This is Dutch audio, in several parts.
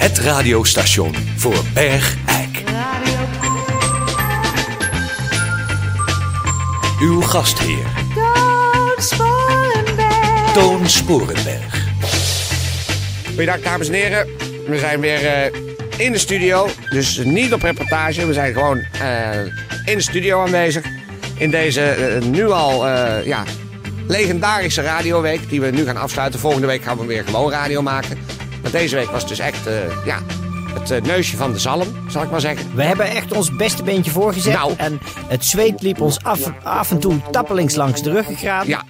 Het radiostation voor Bergijk. Radio Uw gastheer, Toon Sporenberg. Toon Sporenberg. Goeiedag dames en heren. We zijn weer eh, in de studio. Dus niet op reportage. We zijn gewoon eh, in de studio aanwezig. In deze eh, nu al eh, ja, legendarische radioweek. Die we nu gaan afsluiten. Volgende week gaan we weer gewoon radio maken. Maar deze week was dus echt eh, ja, het eh, neusje van de zalm, zal ik maar zeggen. We hebben echt ons beste beentje voorgezet. Nou. En het zweet liep ons af, af en toe tappelings langs de ruggengraat. Ja,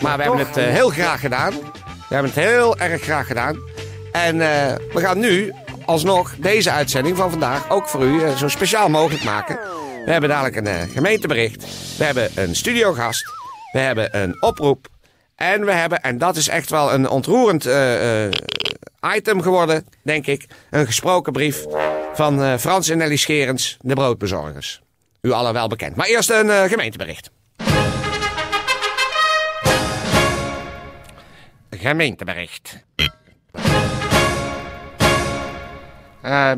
maar we hebben het eh, heel graag gedaan. We hebben het heel erg graag gedaan. En we gaan nu alsnog deze uitzending van vandaag ook voor u zo speciaal mogelijk maken. We hebben dadelijk een gemeentebericht. We hebben een studiogast. We hebben een oproep. En we hebben, en dat is echt wel een ontroerend item geworden, denk ik, een gesproken brief van eh, Frans en Nelly Scherens, de broodbezorgers. U allen wel bekend. Maar eerst een eh, gemeentebericht. Gemeentebericht. Eh,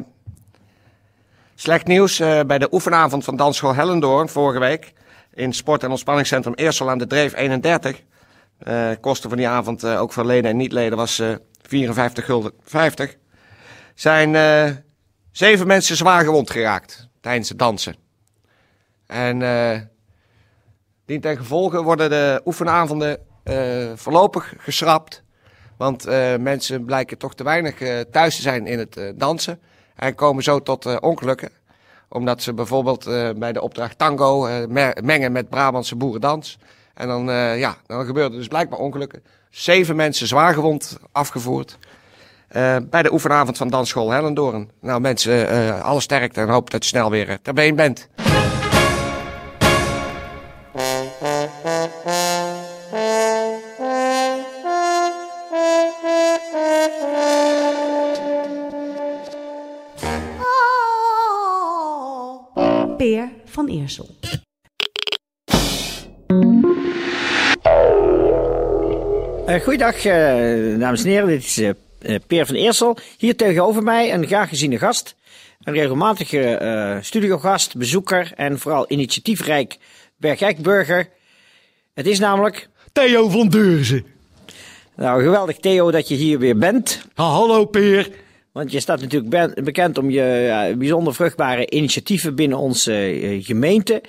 slecht nieuws bij de oefenavond van Dansschool Hellendoorn vorige week. In Sport- en Ontspanningscentrum Eersel aan de Dreef 31. Eh kosten van die avond, ook voor leden en niet-leden, was 54 gulden 50. Zijn eh, zeven mensen zwaar gewond geraakt tijdens het dansen. En eh dien ten gevolge worden de oefenavonden eh, voorlopig geschrapt. Want mensen blijken toch te weinig thuis te zijn in het dansen. En komen zo tot ongelukken. Omdat ze bijvoorbeeld bij de opdracht tango me- mengen met Brabantse boerendans. En dan, ja, dan gebeuren er dus blijkbaar ongelukken. Zeven mensen zwaargewond afgevoerd. eh, bij de oefenavond van Dansschool Hellendoorn. Nou mensen, eh alle sterkte en hoop dat je snel weer ter been bent. Peer van Eersel. Eh, goeiedag, eh, dames en heren. Dit is eh, Peer van Eersel. Hier tegenover mij een graag geziene gast. Een regelmatige studiogast, bezoeker en vooral initiatiefrijk Bergijkburger. Het is namelijk... Theo van Deurzen. Nou, geweldig Theo dat je hier weer bent. Ha, hallo Peer. Want je staat natuurlijk bekend om je ja, bijzonder vruchtbare initiatieven binnen onze gemeente.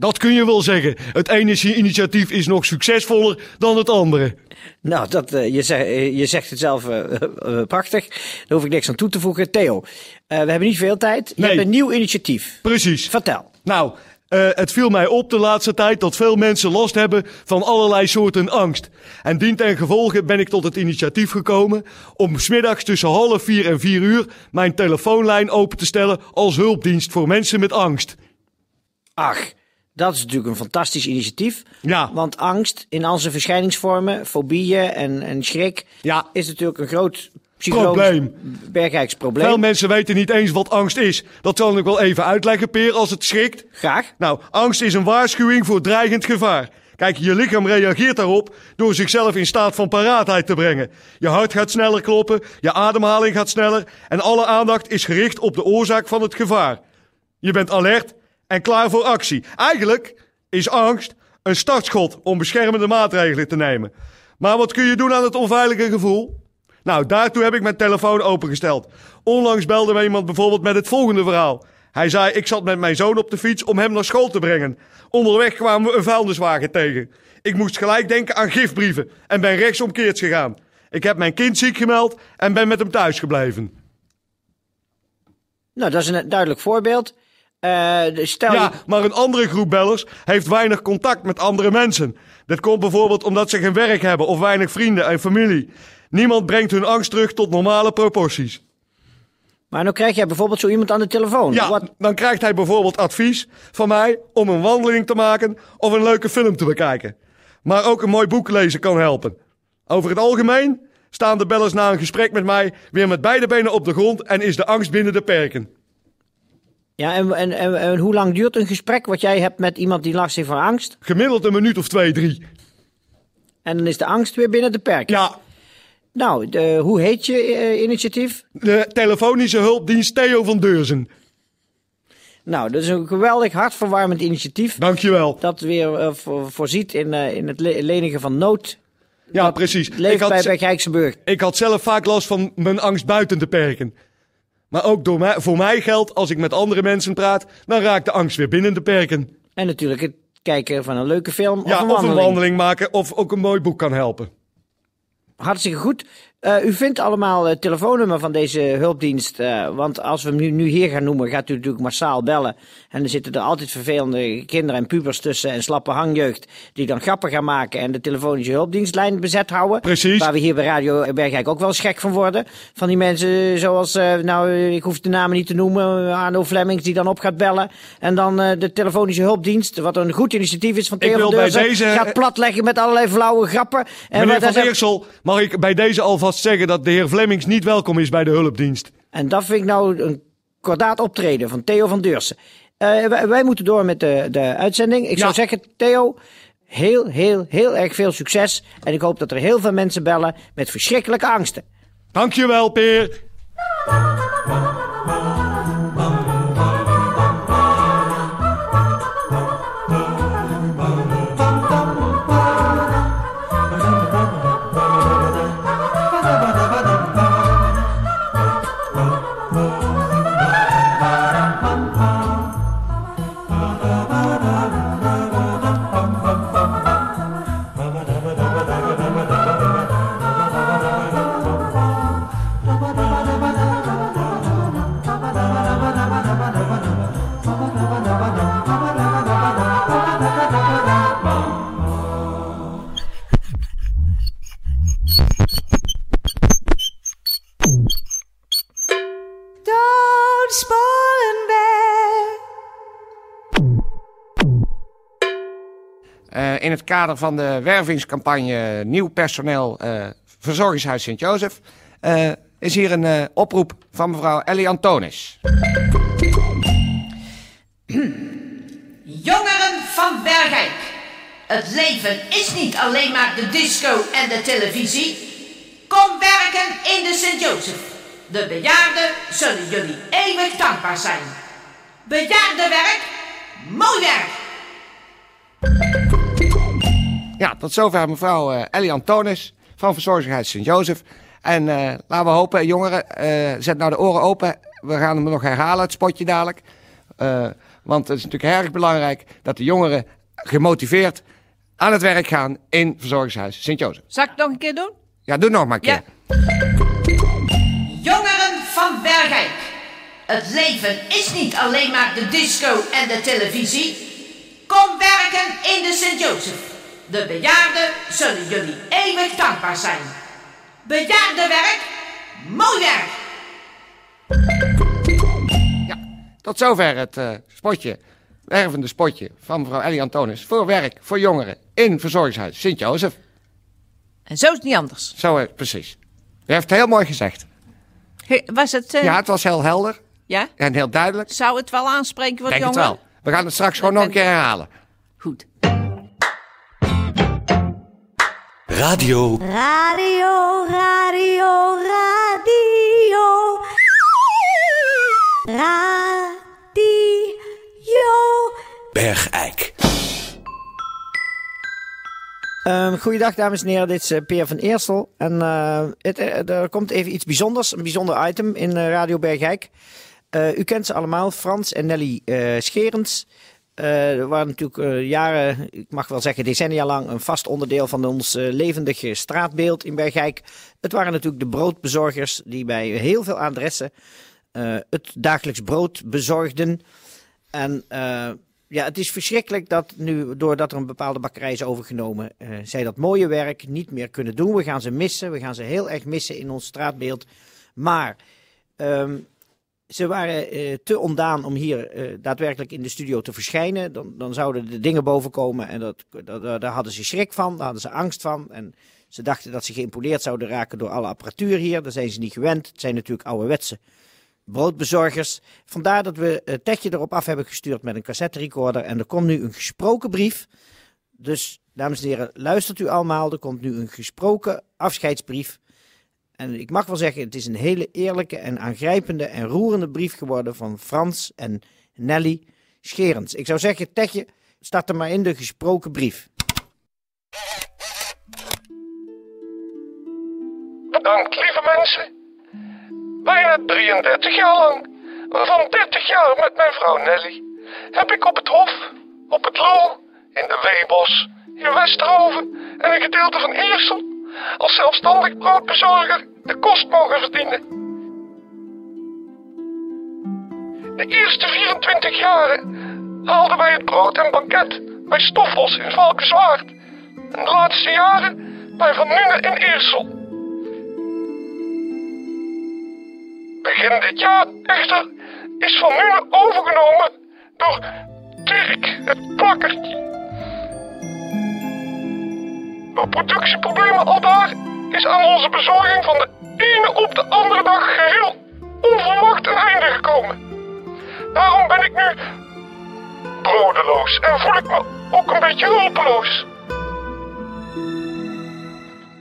Dat kun je wel zeggen. Het ene initiatief is nog succesvoller dan het andere. Nou, dat, eh, je, zegt, eh, je zegt het zelf eh, prachtig. Daar hoef ik niks aan toe te voegen. Theo, we hebben niet veel tijd. Je Nee. hebt een nieuw initiatief. Precies. Vertel. Nou, het viel mij op de laatste tijd dat veel mensen last hebben van allerlei soorten angst. En dien ten gevolge ben ik tot het initiatief gekomen om smiddags tussen half vier en vier uur mijn telefoonlijn open te stellen als hulpdienst voor mensen met angst. Ach, dat is natuurlijk een fantastisch initiatief. Ja. Want angst in al zijn verschijningsvormen, fobieën en, en schrik, Ja. is natuurlijk een groot Probleem. Bergrijks probleem. Veel mensen weten niet eens wat angst is. Dat zal ik wel even uitleggen, Peer, als het schrikt. Graag. Nou, angst is een waarschuwing voor dreigend gevaar. Kijk, je lichaam reageert daarop door zichzelf in staat van paraatheid te brengen. Je hart gaat sneller kloppen, je ademhaling gaat sneller en alle aandacht is gericht op de oorzaak van het gevaar. Je bent alert en klaar voor actie. Eigenlijk is angst een startschot om beschermende maatregelen te nemen. Maar wat kun je doen aan het onveilige gevoel? Nou, daartoe heb ik mijn telefoon opengesteld. Onlangs belde me iemand bijvoorbeeld met het volgende verhaal. Hij zei, ik zat met mijn zoon op de fiets om hem naar school te brengen. Onderweg kwamen we een vuilniswagen tegen. Ik moest gelijk denken aan gifbrieven en ben rechtsomkeerd gegaan. Ik heb mijn kind ziek gemeld en ben met hem thuis gebleven. Nou, dat is een duidelijk voorbeeld. Eh, stel Ja, je... maar een andere groep bellers heeft weinig contact met andere mensen. Dat komt bijvoorbeeld omdat ze geen werk hebben of weinig vrienden en familie. Niemand brengt hun angst terug tot normale proporties. Maar dan krijg jij bijvoorbeeld zo iemand aan de telefoon. Ja, Wat, dan krijgt hij bijvoorbeeld advies van mij om een wandeling te maken of een leuke film te bekijken. Maar ook een mooi boek lezen kan helpen. Over het algemeen staan de bellers na een gesprek met mij weer met beide benen op de grond en is de angst binnen de perken. Ja, en, en, en, en hoe lang duurt een gesprek wat jij hebt met iemand die last heeft van angst? Gemiddeld een minuut of twee, drie. En dan is de angst weer binnen de perken. Ja, Nou, de, hoe heet je eh, initiatief? de telefonische hulpdienst Theo van Deurzen. Nou, dat is een geweldig hartverwarmend initiatief. Dankjewel. Dat weer eh, voor- voorziet in, eh, in het le- lenigen van nood. Ja, precies. Ik Leeft bij, had, bij Gijksenburg. ik had zelf vaak last van mijn angst buiten de perken. Maar ook door mij, voor mij geldt, als ik met andere mensen praat, dan raakt de angst weer binnen de perken. En natuurlijk het kijken van een leuke film Ja, of een of wandeling. een wandeling maken of ook een mooi boek kan helpen. Hartstikke goed. Eh, u vindt allemaal het telefoonnummer van deze hulpdienst. eh, want als we hem nu, nu hier gaan noemen, gaat u natuurlijk massaal bellen. En er zitten er altijd vervelende kinderen en pubers tussen en slappe hangjeugd. Die dan grappen gaan maken en de telefonische hulpdienstlijn bezet houden. Precies. Waar we hier bij Radio Bergijk ook wel eens gek van worden. Van die mensen zoals, eh, nou, eh, ik hoef de namen niet te noemen. eh, Arno Flemings die dan op gaat bellen. En dan eh, de telefonische hulpdienst, wat een goed initiatief is van Ik Theo wil van bij deze- gaat platleggen met allerlei flauwe grappen. En Meneer Van Eersel, mag ik bij deze alvast zeggen dat de heer Flemings niet welkom is bij de hulpdienst? En dat vind ik nou een kordaat optreden van Theo van Deursen. Eh, wij, wij moeten door met de, de uitzending. Ik zou zeggen, Theo, heel, heel, heel erg veel succes. En ik hoop dat er heel veel mensen bellen met verschrikkelijke angsten. Dankjewel, Peer. In het kader van de wervingscampagne Nieuw Personeel eh, Verzorgingshuis Sint-Jozef eh, is hier een eh, oproep van mevrouw Ellie Antonis. Jongeren van Bergijk. Het leven is niet alleen maar de disco en de televisie. Kom werken in de Sint-Jozef. De bejaarden zullen jullie eeuwig dankbaar zijn. Bejaardenwerk, mooi werk. Ja, tot zover mevrouw eh, Ellie Antonis van Verzorgingshuis Sint-Jozef. En eh, laten we hopen, jongeren, eh, zet nou de oren open. We gaan hem nog herhalen, het spotje dadelijk. Eh, want het is natuurlijk erg belangrijk dat de jongeren gemotiveerd aan het werk gaan in Verzorgingshuis Sint-Jozef. Zal ik het nog een keer doen? Ja, doe nog maar een keer. Ja. Jongeren van Bergijk. Het leven is niet alleen maar de disco en de televisie. Kom werken in de Sint-Jozef. De bejaarden zullen jullie eeuwig dankbaar zijn. Bejaardenwerk, mooi werk. Tot zover het eh, spotje, wervende spotje van mevrouw Ellie Antonis voor werk voor jongeren in Verzorgingshuis Sint-Jozef. En zo is het niet anders. Zo, eh, precies. U heeft het heel mooi gezegd. Was het... eh, Ja, het was heel helder ja? en heel duidelijk. Zou het wel aanspreken voor Denk het jongeren? wel. We gaan het straks gewoon nog een keer herhalen. Goed. Radio, Radio, radio, radio. Radio. Bergijk. Ehm goeiedag dames en heren, dit is eh, Peer van Eersel. En eh, het, eh, er komt even iets bijzonders, een bijzonder item in eh, Radio Bergijk. Eh, u kent ze allemaal, Frans en Nelly eh, Scherens. Eh er waren natuurlijk eh, jaren, ik mag wel zeggen decennia lang, een vast onderdeel van ons eh, levendige straatbeeld in Bergijk. Het waren natuurlijk de broodbezorgers die bij heel veel adressen het dagelijks brood bezorgden. En ja, het is verschrikkelijk dat nu, doordat er een bepaalde bakkerij is overgenomen, zij dat mooie werk niet meer kunnen doen. We gaan ze missen, we gaan ze heel erg missen in ons straatbeeld. Maar ehm, ze waren eh, te ondaan om hier eh, daadwerkelijk in de studio te verschijnen. Dan, dan zouden de dingen bovenkomen en dat, dat, daar hadden ze schrik van, daar hadden ze angst van. En ze dachten dat ze geïmponeerd zouden raken door alle apparatuur hier. Daar zijn ze niet gewend. Het zijn natuurlijk ouderwetse broodbezorgers. Vandaar dat we het Tetje erop af hebben gestuurd met een cassette recorder. En er komt nu een gesproken brief. Dus, dames en heren, luistert u allemaal. Er komt nu een gesproken afscheidsbrief. En ik mag wel zeggen, het is een hele eerlijke en aangrijpende en roerende brief geworden van Frans en Nelly Scherens. Ik zou zeggen, Tetje, start er maar in de gesproken brief. Bedankt, lieve mensen. Bijna 33 jaar lang, waarvan 30 jaar met mijn vrouw Nelly, heb ik op het Hof, op het Loo, in de Weebos, in Westerhoven en een gedeelte van Eersel als zelfstandig broodbezorger de kost mogen verdienen. De eerste 24 jaren haalden wij het brood en banket bij Stoffels in Valkenswaard. En de laatste jaren bij Van Nuenen in Eersel. Begin dit jaar echter is Van Nuenen overgenomen door Dirk het Plakkertje. Productieproblemen al daar is aan onze bezorging van de ene op de andere dag geheel onverwacht een einde gekomen. Daarom ben ik nu brodeloos en voel ik me ook een beetje hulpeloos.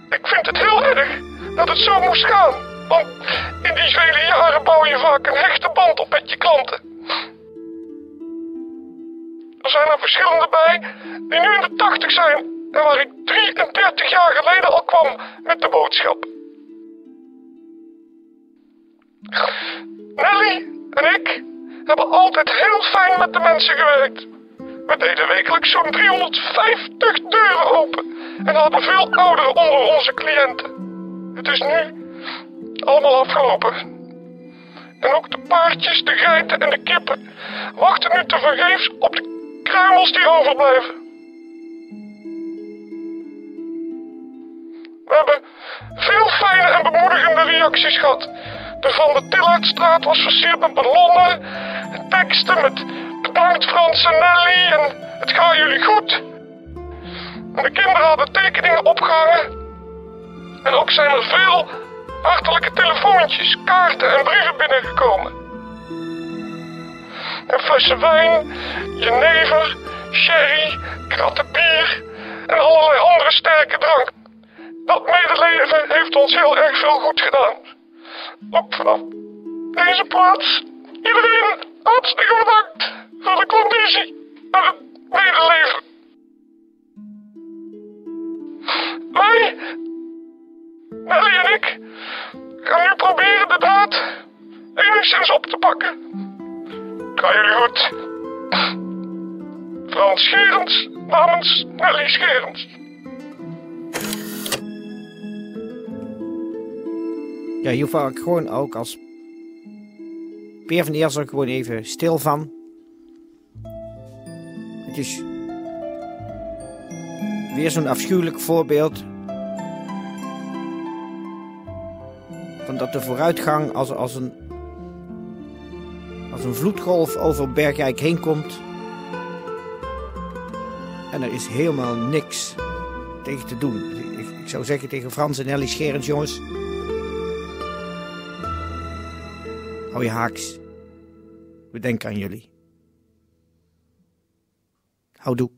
Ik vind het heel erg dat het zo moest gaan, want in die vele jaren bouw je vaak een hechte band op met je klanten. Er zijn er verschillende bij die nu in de tachtig zijn en waar ik 33 jaar geleden al kwam met de boodschap. Nelly en ik hebben altijd heel fijn met de mensen gewerkt. We deden wekelijks zo'n 350 deuren open en hadden veel ouderen onder onze cliënten. Het is nu allemaal afgelopen. En ook de paardjes, de geiten en de kippen wachten nu tevergeefs op de kruimels die overblijven. Hebben veel fijne en bemoedigende reacties gehad. De Van de Tillardstraat was versierd met ballonnen, teksten met bedankt Frans en Nelly en het gaat jullie goed. De kinderen hadden tekeningen opgehangen. En ook zijn er veel hartelijke telefoontjes, kaarten en brieven binnengekomen. En flessen wijn, jenever, sherry, kratten bier en allerlei andere sterke drank. Dat medeleven heeft ons heel erg veel goed gedaan. Ook vanaf deze plaats. Iedereen hartstikke bedankt voor de conditie en het medeleven. Wij, Nelly en ik, gaan nu proberen de daad enigszins op te pakken. Ga jullie goed. Frans Scherens namens Nelly Scherens. Ja, hier val ik gewoon ook als Peer van Eersel gewoon even stil van. Het is weer zo'n afschuwelijk voorbeeld van dat de vooruitgang als, als, een, als een vloedgolf over Bergijk heen komt. En er is helemaal niks tegen te doen. Ik, ik zou zeggen tegen Frans en Ellie Scherens, jongens. Hou je haaks. We denken aan jullie. Houdoe.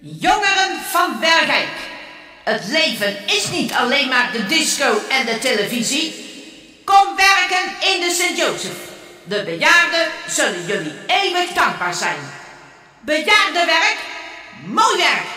Jongeren van Bergijk. Het leven is niet alleen maar de disco en de televisie. Kom werken in de Sint-Joseph. De bejaarden zullen jullie eeuwig dankbaar zijn. Bejaardenwerk, mooi werk.